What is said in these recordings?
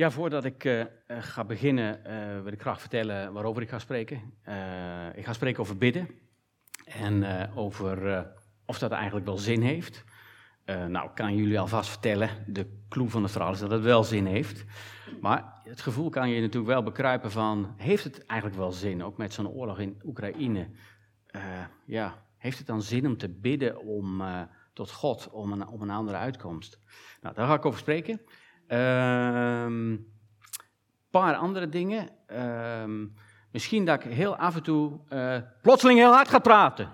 Ja, voordat ik uh, ga beginnen, uh, wil ik graag vertellen waarover ik ga spreken. Ik ga spreken over bidden en over of dat eigenlijk wel zin heeft. nou, ik kan jullie alvast vertellen, de clue van het verhaal is dat het wel zin heeft. Maar het gevoel kan je natuurlijk wel bekruipen van, heeft het eigenlijk wel zin, ook met zo'n oorlog in Oekraïne? ja, heeft het dan zin om te bidden om, tot God om een, om een andere uitkomst? Nou, daar ga ik over spreken. Een um, paar andere dingen. Um, misschien dat ik heel af en toe uh, plotseling heel hard ga praten.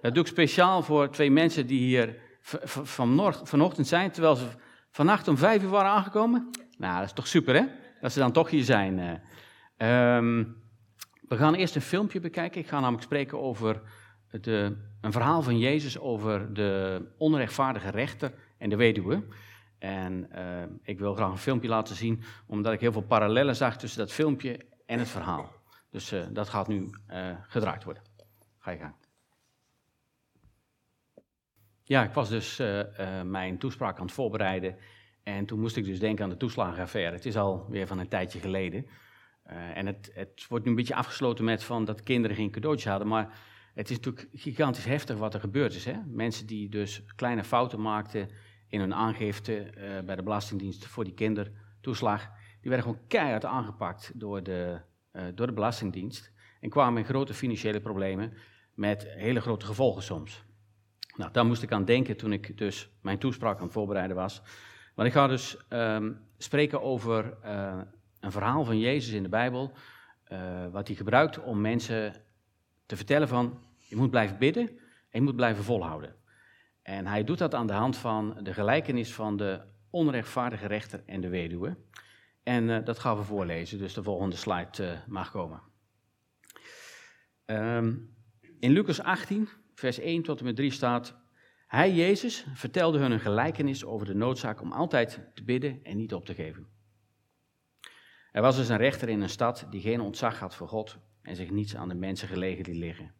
Dat doe ik speciaal voor twee mensen die hier van vanochtend zijn, terwijl ze vannacht om vijf uur waren aangekomen. Nou, dat is toch super, hè? Dat ze dan toch hier zijn. Um, we gaan eerst een filmpje bekijken. Ik ga namelijk spreken over de, een verhaal van Jezus over de onrechtvaardige rechter en de weduwe. En uh, ik wil graag een filmpje laten zien, omdat ik heel veel parallellen zag tussen dat filmpje en het verhaal. Dus uh, dat gaat nu uh, gedraaid worden. Ga je gang. Ja, ik was dus mijn toespraak aan het voorbereiden. En toen moest ik dus denken aan de toeslagenaffaire. Het is alweer van een tijdje geleden. en het, het, wordt nu een beetje afgesloten met van dat kinderen geen cadeautjes hadden. Maar het is natuurlijk gigantisch heftig wat er gebeurd is. Hè? Mensen die dus kleine fouten maakten in hun aangifte uh, bij de Belastingdienst voor die kindertoeslag. Die werden gewoon keihard aangepakt door de, uh, door de Belastingdienst. En kwamen in grote financiële problemen met hele grote gevolgen soms. Nou, daar moest ik aan denken toen ik dus mijn toespraak aan het voorbereiden was. Want ik ga dus um, spreken over uh, een verhaal van Jezus in de Bijbel. wat hij gebruikt om mensen te vertellen van, je moet blijven bidden en je moet blijven volhouden. En hij doet dat aan de hand van de gelijkenis van de onrechtvaardige rechter en de weduwe. En uh, dat gaan we voorlezen, dus de volgende slide uh, mag komen. Um, in Lucas 18, vers 1 tot en met 3 staat: Hij, Jezus, vertelde hun een gelijkenis over de noodzaak om altijd te bidden en niet op te geven. Er was dus een rechter in een stad die geen ontzag had voor God en zich niets aan de mensen gelegen liet liggen.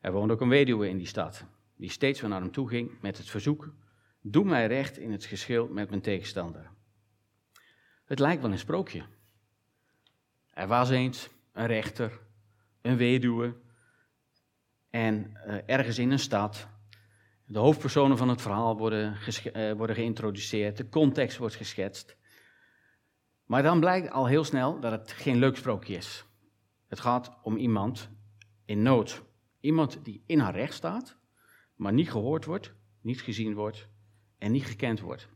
Er woonde ook een weduwe in die stad die steeds weer naar hem toe ging met het verzoek: Doe mij recht in het geschil met mijn tegenstander. Het lijkt wel een sprookje. Er was eens een rechter, een weduwe, en uh, ergens in een stad. De hoofdpersonen van het verhaal worden, uh, worden geïntroduceerd, de context wordt geschetst. Maar dan blijkt al heel snel dat het geen leuk sprookje is. Het gaat om iemand in nood. Iemand die in haar recht staat, maar niet gehoord wordt, niet gezien wordt en niet gekend wordt.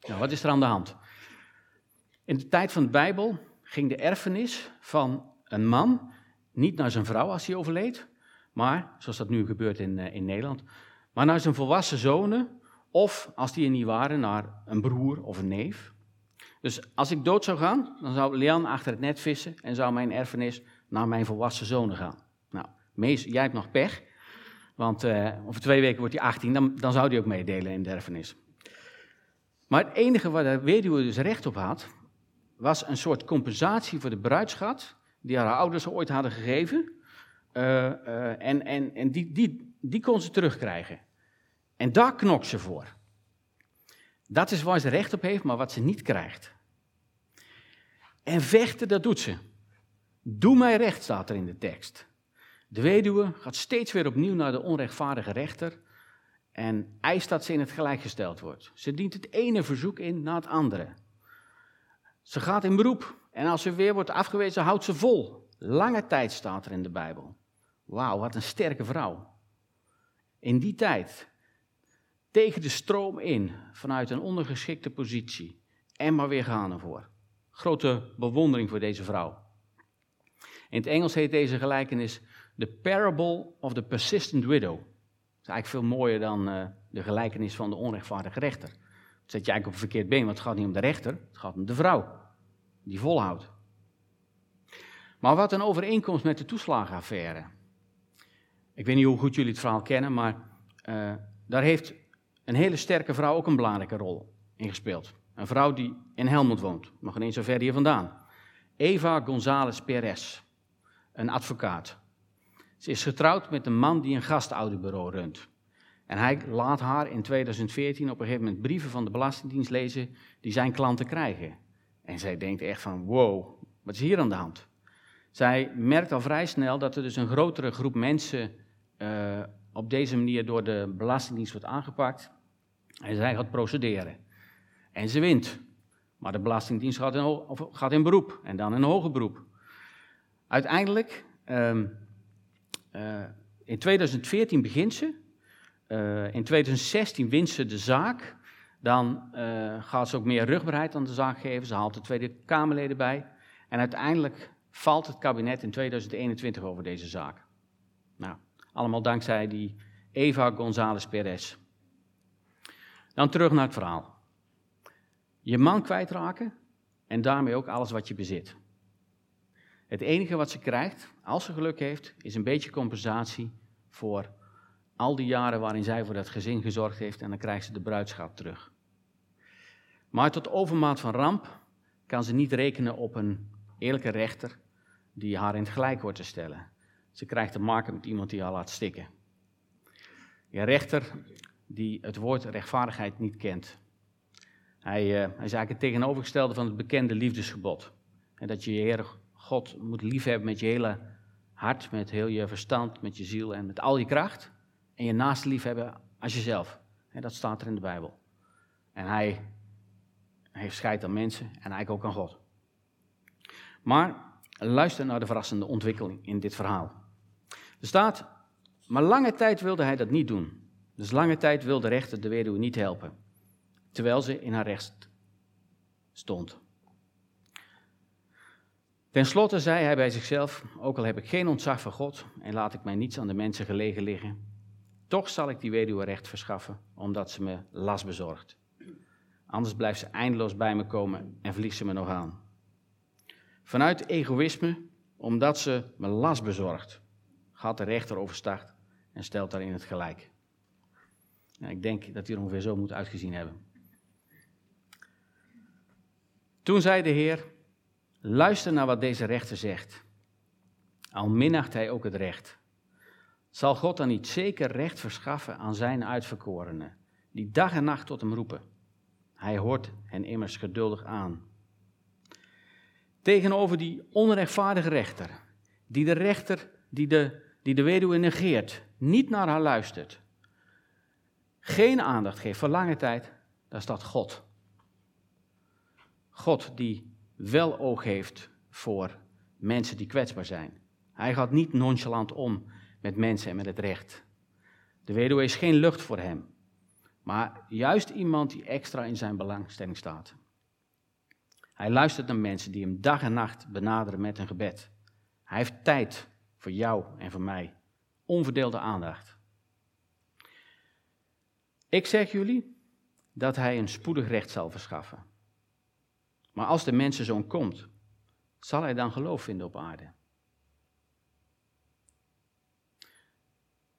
Nou, wat is er aan de hand? In de tijd van de Bijbel ging de erfenis van een man niet naar zijn vrouw als hij overleed, maar, zoals dat nu gebeurt in, uh, in Nederland, maar naar zijn volwassen zonen of, als die er niet waren, naar een broer of een neef. Dus als ik dood zou gaan, dan zou Leon achter het net vissen en zou mijn erfenis naar mijn volwassen zonen gaan. Nou, Mees, jij hebt nog pech, want uh, over twee weken wordt hij 18, dan, dan zou hij ook meedelen in de erfenis. Maar het enige waar de weduwe dus recht op had, was een soort compensatie voor de bruidschat die haar ouders ooit hadden gegeven. Uh, uh, en en, en die, die, die kon ze terugkrijgen. En daar knokt ze voor. Dat is waar ze recht op heeft, maar wat ze niet krijgt. En vechten, dat doet ze. Doe mij recht, staat er in de tekst. De weduwe gaat steeds weer opnieuw naar de onrechtvaardige rechter en eist dat ze in het gelijk gesteld wordt. Ze dient het ene verzoek in na het andere. Ze gaat in beroep en als ze weer wordt afgewezen, houdt ze vol. Lange tijd staat er in de Bijbel. Wauw, wat een sterke vrouw. In die tijd, tegen de stroom in, vanuit een ondergeschikte positie, en maar weer gaan ervoor. Grote bewondering voor deze vrouw. In het Engels heet deze gelijkenis The Parable of the Persistent Widow. Dat is eigenlijk veel mooier dan uh, de gelijkenis van de onrechtvaardige rechter. Dat zet je eigenlijk op een verkeerd been, want het gaat niet om de rechter, het gaat om de vrouw die volhoudt. Maar wat een overeenkomst met de toeslagenaffaire. Ik weet niet hoe goed jullie het verhaal kennen, maar uh, daar heeft een hele sterke vrouw ook een belangrijke rol in gespeeld. Een vrouw die in Helmond woont, nog ineens zo ver hier vandaan. Eva González Perez, een advocaat. Ze is getrouwd met een man die een gastouderbureau runt. En hij laat haar in 2014 op een gegeven moment brieven van de Belastingdienst lezen die zijn klanten krijgen. En zij denkt echt van, wow, wat is hier aan de hand? Zij merkt al vrij snel dat er dus een grotere groep mensen uh, op deze manier door de Belastingdienst wordt aangepakt. En zij gaat procederen. En ze wint. Maar de Belastingdienst gaat in, gaat in beroep en dan in hoger beroep. Uiteindelijk, um, uh, in 2014 begint ze. Uh, in 2016 wint ze de zaak. Dan uh, gaat ze ook meer rugbaarheid aan de zaak geven. Ze haalt de Tweede Kamerleden bij. En uiteindelijk valt het kabinet in 2021 over deze zaak. Nou, allemaal dankzij die Eva González Perez. Dan terug naar het verhaal. Je man kwijtraken en daarmee ook alles wat je bezit. Het enige wat ze krijgt, als ze geluk heeft, is een beetje compensatie voor al die jaren waarin zij voor dat gezin gezorgd heeft en dan krijgt ze de bruidschap terug. Maar tot overmaat van ramp kan ze niet rekenen op een eerlijke rechter die haar in het gelijk wordt te stellen. Ze krijgt te maken met iemand die haar laat stikken. Een rechter die het woord rechtvaardigheid niet kent. Hij, uh, hij is eigenlijk het tegenovergestelde van het bekende liefdesgebod. En dat je je Heer God moet liefhebben met je hele hart, met heel je verstand, met je ziel en met al je kracht. En je naaste liefhebben als jezelf. Dat staat er in de Bijbel. En hij heeft scheid aan mensen en eigenlijk ook aan God. Maar luister naar de verrassende ontwikkeling in dit verhaal. Er staat, maar lange tijd wilde hij dat niet doen. Dus lange tijd wilde de rechter de weduwe niet helpen, terwijl ze in haar recht stond. Ten slotte zei hij bij zichzelf: Ook al heb ik geen ontzag van God en laat ik mij niets aan de mensen gelegen liggen, toch zal ik die weduwe recht verschaffen, omdat ze me last bezorgt. Anders blijft ze eindeloos bij me komen en vliegt ze me nog aan. Vanuit egoïsme, omdat ze me last bezorgt, gaat de rechter overstart en stelt daarin het gelijk. Ik denk dat hij er ongeveer zo moet uitgezien hebben. Toen zei de Heer: Luister naar wat deze rechter zegt. Al minacht hij ook het recht. Zal God dan niet zeker recht verschaffen aan zijn uitverkorenen, die dag en nacht tot hem roepen? Hij hoort hen immers geduldig aan. Tegenover die onrechtvaardige rechter, die de rechter die de, die de weduwe negeert, niet naar haar luistert, geen aandacht geeft voor lange tijd, daar staat God. God die wel oog heeft voor mensen die kwetsbaar zijn. Hij gaat niet nonchalant om met mensen en met het recht. De weduwe is geen lucht voor hem, maar juist iemand die extra in zijn belangstelling staat. Hij luistert naar mensen die hem dag en nacht benaderen met een gebed. Hij heeft tijd voor jou en voor mij. Onverdeelde aandacht. Ik zeg jullie dat hij een spoedig recht zal verschaffen. Maar als de mensenzoon komt, zal hij dan geloof vinden op aarde?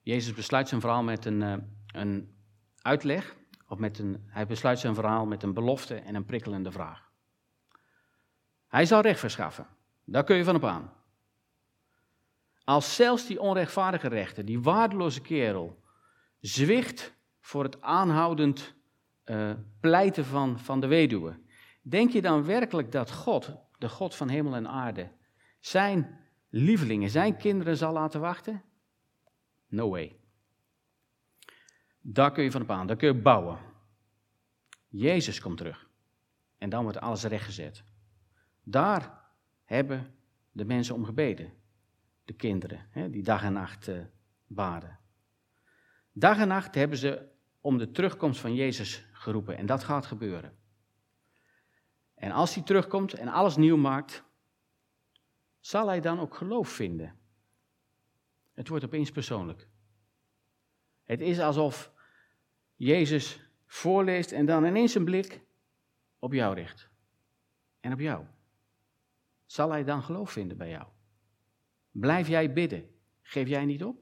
Jezus besluit zijn verhaal met een, eh, een uitleg, of met een, hij besluit zijn verhaal met een belofte en een prikkelende vraag. Hij zal recht verschaffen, daar kun je van op aan. Als zelfs die onrechtvaardige rechter, die waardeloze kerel, zwicht voor het aanhoudend uh, pleiten van, van de weduwe, denk je dan werkelijk dat God, de God van hemel en aarde, zijn lievelingen, zijn kinderen zal laten wachten? No way. Daar kun je van op aan, daar kun je bouwen. Jezus komt terug. En dan wordt alles rechtgezet. Daar hebben de mensen om gebeden. De kinderen, hè, die dag en nacht uh, baden. Dag en nacht hebben ze om de terugkomst van Jezus geroepen. En dat gaat gebeuren. En als hij terugkomt en alles nieuw maakt, zal hij dan ook geloof vinden? Het wordt opeens persoonlijk. Het is alsof Jezus voorleest en dan ineens een blik op jou richt. En op jou. Zal hij dan geloof vinden bij jou? Blijf jij bidden? Geef jij niet op?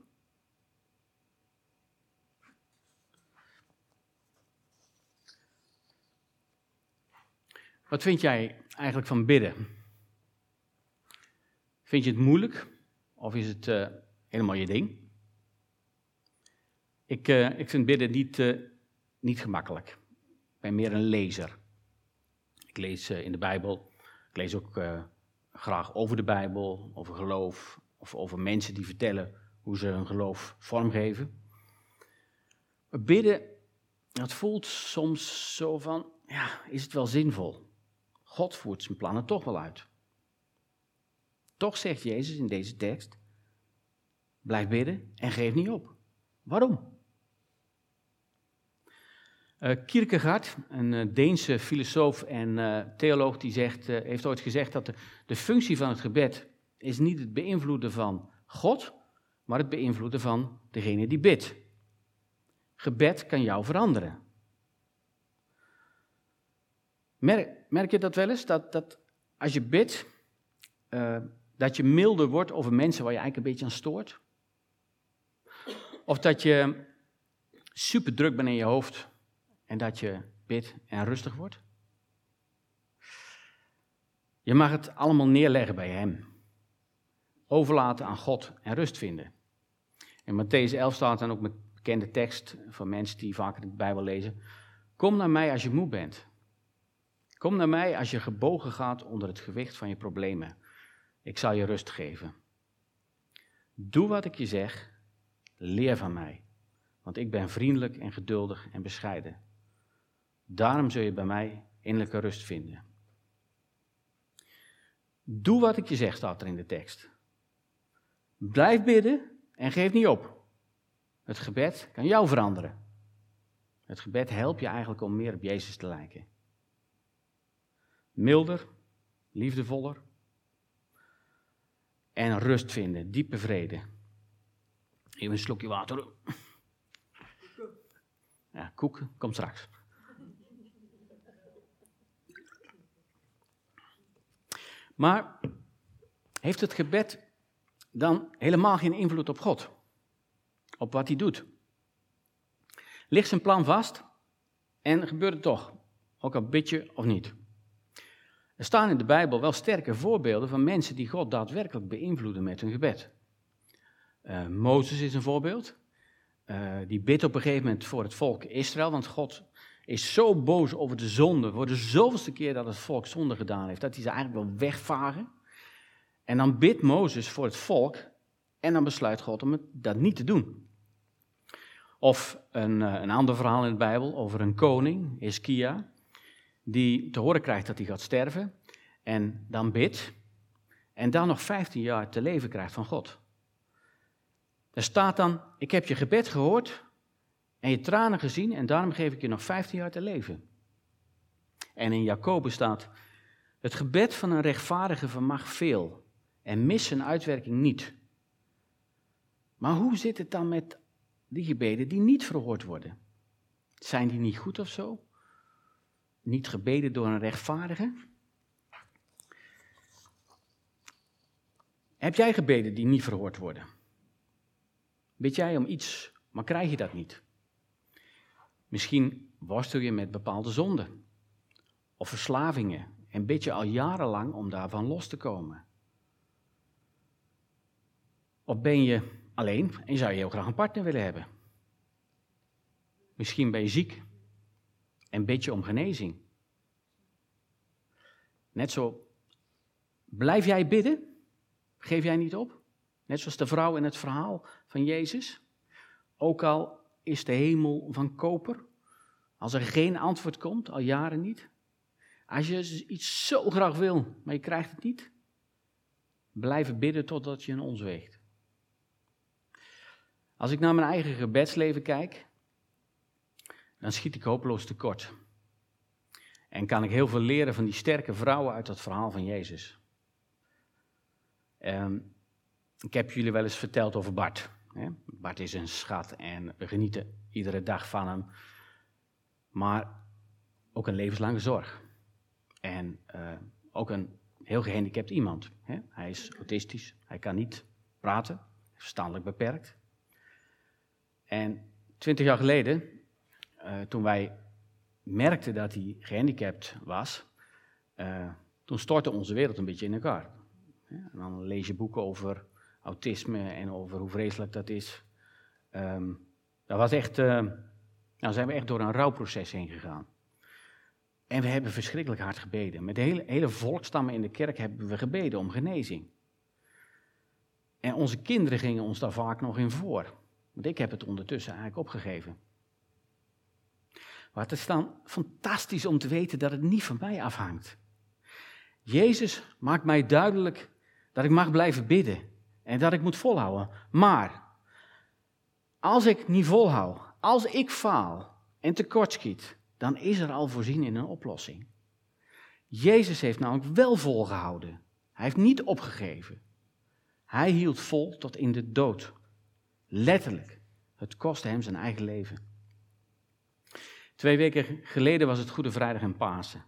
Wat vind jij eigenlijk van bidden? Vind je het moeilijk of is het uh, helemaal je ding? Ik, uh, ik vind bidden niet, uh, niet gemakkelijk. Ik ben meer een lezer. Ik lees in de Bijbel Ik lees ook graag over de Bijbel, over geloof, of over mensen die vertellen hoe ze hun geloof vormgeven. Maar bidden, dat voelt soms zo van, ja, is het wel zinvol? God voert zijn plannen toch wel uit. Toch zegt Jezus in deze tekst, blijf bidden en geef niet op. Waarom? Uh, Kierkegaard, een uh, Deense filosoof en uh, theoloog, die zegt, heeft ooit gezegd dat de, de functie van het gebed is niet het beïnvloeden van God, maar het beïnvloeden van degene die bidt. Gebed kan jou veranderen. Merk, merk je dat wel eens? Dat, dat als je bidt, dat je milder wordt over mensen waar je eigenlijk een beetje aan stoort? Of dat je super druk bent in je hoofd en dat je bidt en rustig wordt? Je mag het allemaal neerleggen bij Hem. Overlaten aan God en rust vinden. In Matthäus 11 staat dan ook een bekende tekst van mensen die vaker de Bijbel lezen. Kom naar mij als je moe bent. Kom naar mij als je gebogen gaat onder het gewicht van je problemen. Ik zal je rust geven. Doe wat ik je zeg. Leer van mij. Want ik ben vriendelijk en geduldig en bescheiden. Daarom zul je bij mij innerlijke rust vinden. Doe wat ik je zeg, staat er in de tekst. Blijf bidden en geef niet op. Het gebed kan jou veranderen. Het gebed helpt je eigenlijk om meer op Jezus te lijken. Milder, liefdevoller en rust vinden, diepe vrede. Even een slokje water. Ja, koek komt straks. Maar heeft het gebed dan helemaal geen invloed op God? Op wat hij doet? Ligt zijn plan vast en gebeurt het toch? Ook al bid je of niet? Er staan in de Bijbel wel sterke voorbeelden van mensen die God daadwerkelijk beïnvloeden met hun gebed. Uh, Mozes is een voorbeeld. Uh, die bidt op een gegeven moment voor het volk Israël, want God is zo boos over de zonde, voor de zoveelste keer dat het volk zonde gedaan heeft, dat hij ze eigenlijk wil wegvagen. En dan bidt Mozes voor het volk en dan besluit God om het, dat niet te doen. Of een, eh, een ander verhaal in de Bijbel over een koning, Iskia, die te horen krijgt dat hij gaat sterven en dan bidt en dan nog 15 jaar te leven krijgt van God. Er staat dan, ik heb je gebed gehoord en je tranen gezien en daarom geef ik je nog 15 jaar te leven. En in Jacobus staat, het gebed van een rechtvaardige vermag veel en mis zijn uitwerking niet. Maar hoe zit het dan met die gebeden die niet verhoord worden? Zijn die niet goed of zo? Niet gebeden door een rechtvaardige? Heb jij gebeden die niet verhoord worden? Weet jij om iets, maar krijg je dat niet? Misschien worstel je met bepaalde zonden of verslavingen en bid je al jarenlang om daarvan los te komen. Of ben je alleen en zou je heel graag een partner willen hebben? Misschien ben je ziek en bid je om genezing. Net zo, blijf jij bidden? Geef jij niet op? Net zoals de vrouw in het verhaal van Jezus. Ook al is de hemel van koper? Als er geen antwoord komt, al jaren niet? Als je iets zo graag wil, maar je krijgt het niet? Blijven bidden totdat je een ons weegt. Als ik naar mijn eigen gebedsleven kijk, dan schiet ik hopeloos tekort. En kan ik heel veel leren van die sterke vrouwen uit dat verhaal van Jezus. Um, ik heb jullie wel eens verteld over Bart. Bart is een schat en we genieten iedere dag van hem. Maar ook een levenslange zorg. En uh, ook een heel gehandicapt iemand. Hij is autistisch, hij kan niet praten, verstandelijk beperkt. En twintig jaar geleden, uh, toen wij merkten dat hij gehandicapt was, uh, toen stortte onze wereld een beetje in elkaar. En dan lees je boeken over autisme en over hoe vreselijk dat is. Um, was echt, uh, zijn we echt door een rouwproces heen gegaan. En we hebben verschrikkelijk hard gebeden. Met de hele, hele volkstammen in de kerk hebben we gebeden om genezing. En onze kinderen gingen ons daar vaak nog in voor. Want ik heb het ondertussen eigenlijk opgegeven. Maar het is dan fantastisch om te weten dat het niet van mij afhangt. Jezus maakt mij duidelijk dat ik mag blijven bidden en dat ik moet volhouden. Maar als ik niet volhoud, als ik faal en tekortschiet, dan is er al voorzien in een oplossing. Jezus heeft namelijk wel volgehouden. Hij heeft niet opgegeven. Hij hield vol tot in de dood. Letterlijk. Het kostte hem zijn eigen leven. Twee weken geleden was het Goede Vrijdag en Pasen.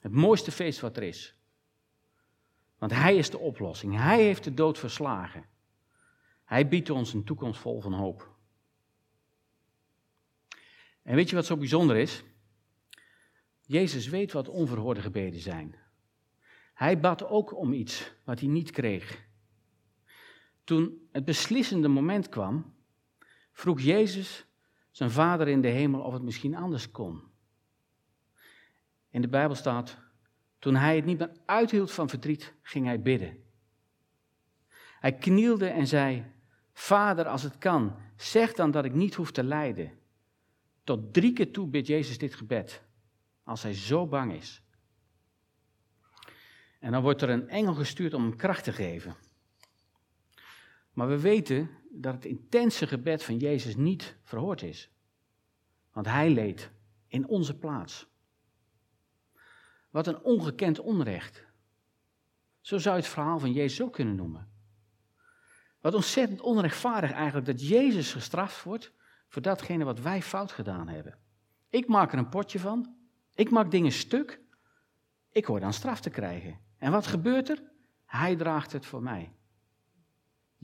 Het mooiste feest wat er is. Want Hij is de oplossing. Hij heeft de dood verslagen. Hij biedt ons een toekomst vol van hoop. En weet je wat zo bijzonder is? Jezus weet wat onverhoorde gebeden zijn. Hij bad ook om iets wat hij niet kreeg. Toen het beslissende moment kwam, vroeg Jezus zijn vader in de hemel of het misschien anders kon. In de Bijbel staat, toen hij het niet meer uithield van verdriet, ging hij bidden. Hij knielde en zei, Vader, als het kan, zeg dan dat ik niet hoef te lijden. Tot drie keer toe bidt Jezus dit gebed, als hij zo bang is. En dan wordt er een engel gestuurd om hem kracht te geven. Maar we weten dat het intense gebed van Jezus niet verhoord is. Want hij leed in onze plaats. Wat een ongekend onrecht. Zo zou je het verhaal van Jezus ook kunnen noemen. Wat ontzettend onrechtvaardig eigenlijk dat Jezus gestraft wordt voor datgene wat wij fout gedaan hebben. Ik maak er een potje van. Ik maak dingen stuk. Ik hoor dan straf te krijgen. En wat gebeurt er? Hij draagt het voor mij.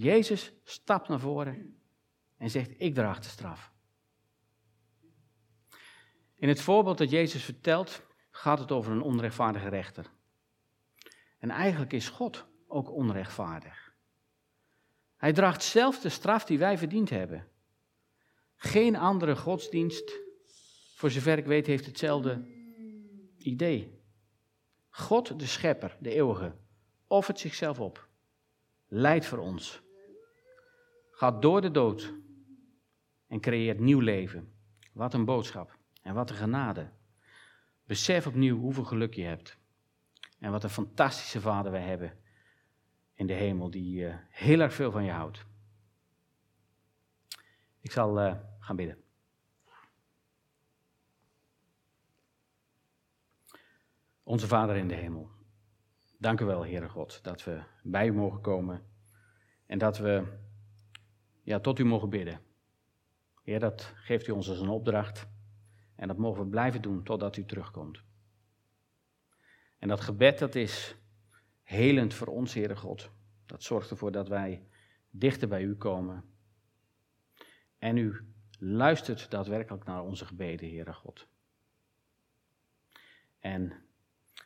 Jezus stapt naar voren en zegt: Ik draag de straf. In het voorbeeld dat Jezus vertelt, gaat het over een onrechtvaardige rechter. En eigenlijk is God ook onrechtvaardig. Hij draagt zelf de straf die wij verdiend hebben. Geen andere godsdienst, voor zover ik weet, heeft hetzelfde idee. God, de schepper, de eeuwige, offert zichzelf op, leidt voor ons, gaat door de dood en creëert nieuw leven. Wat een boodschap en wat een genade. Besef opnieuw hoeveel geluk je hebt. En wat een fantastische vader wij hebben in de hemel, die uh, heel erg veel van je houdt. Ik zal uh, gaan bidden. Onze Vader in de hemel, dank u wel, Heere God, dat we bij u mogen komen en dat we ja, tot u mogen bidden. Heer, dat geeft u ons als een opdracht en dat mogen we blijven doen totdat u terugkomt. En dat gebed, dat is helend voor ons, Heere God. Dat zorgt ervoor dat wij dichter bij u komen. En u luistert daadwerkelijk naar onze gebeden, Heere God. En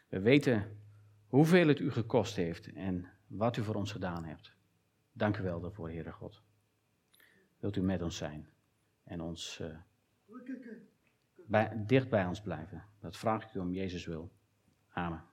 we weten hoeveel het u gekost heeft en wat u voor ons gedaan hebt. Dank u wel daarvoor, Heere God. Wilt u met ons zijn en ons uh, bij, dicht bij ons blijven. Dat vraag ik u om Jezus wil. Amen.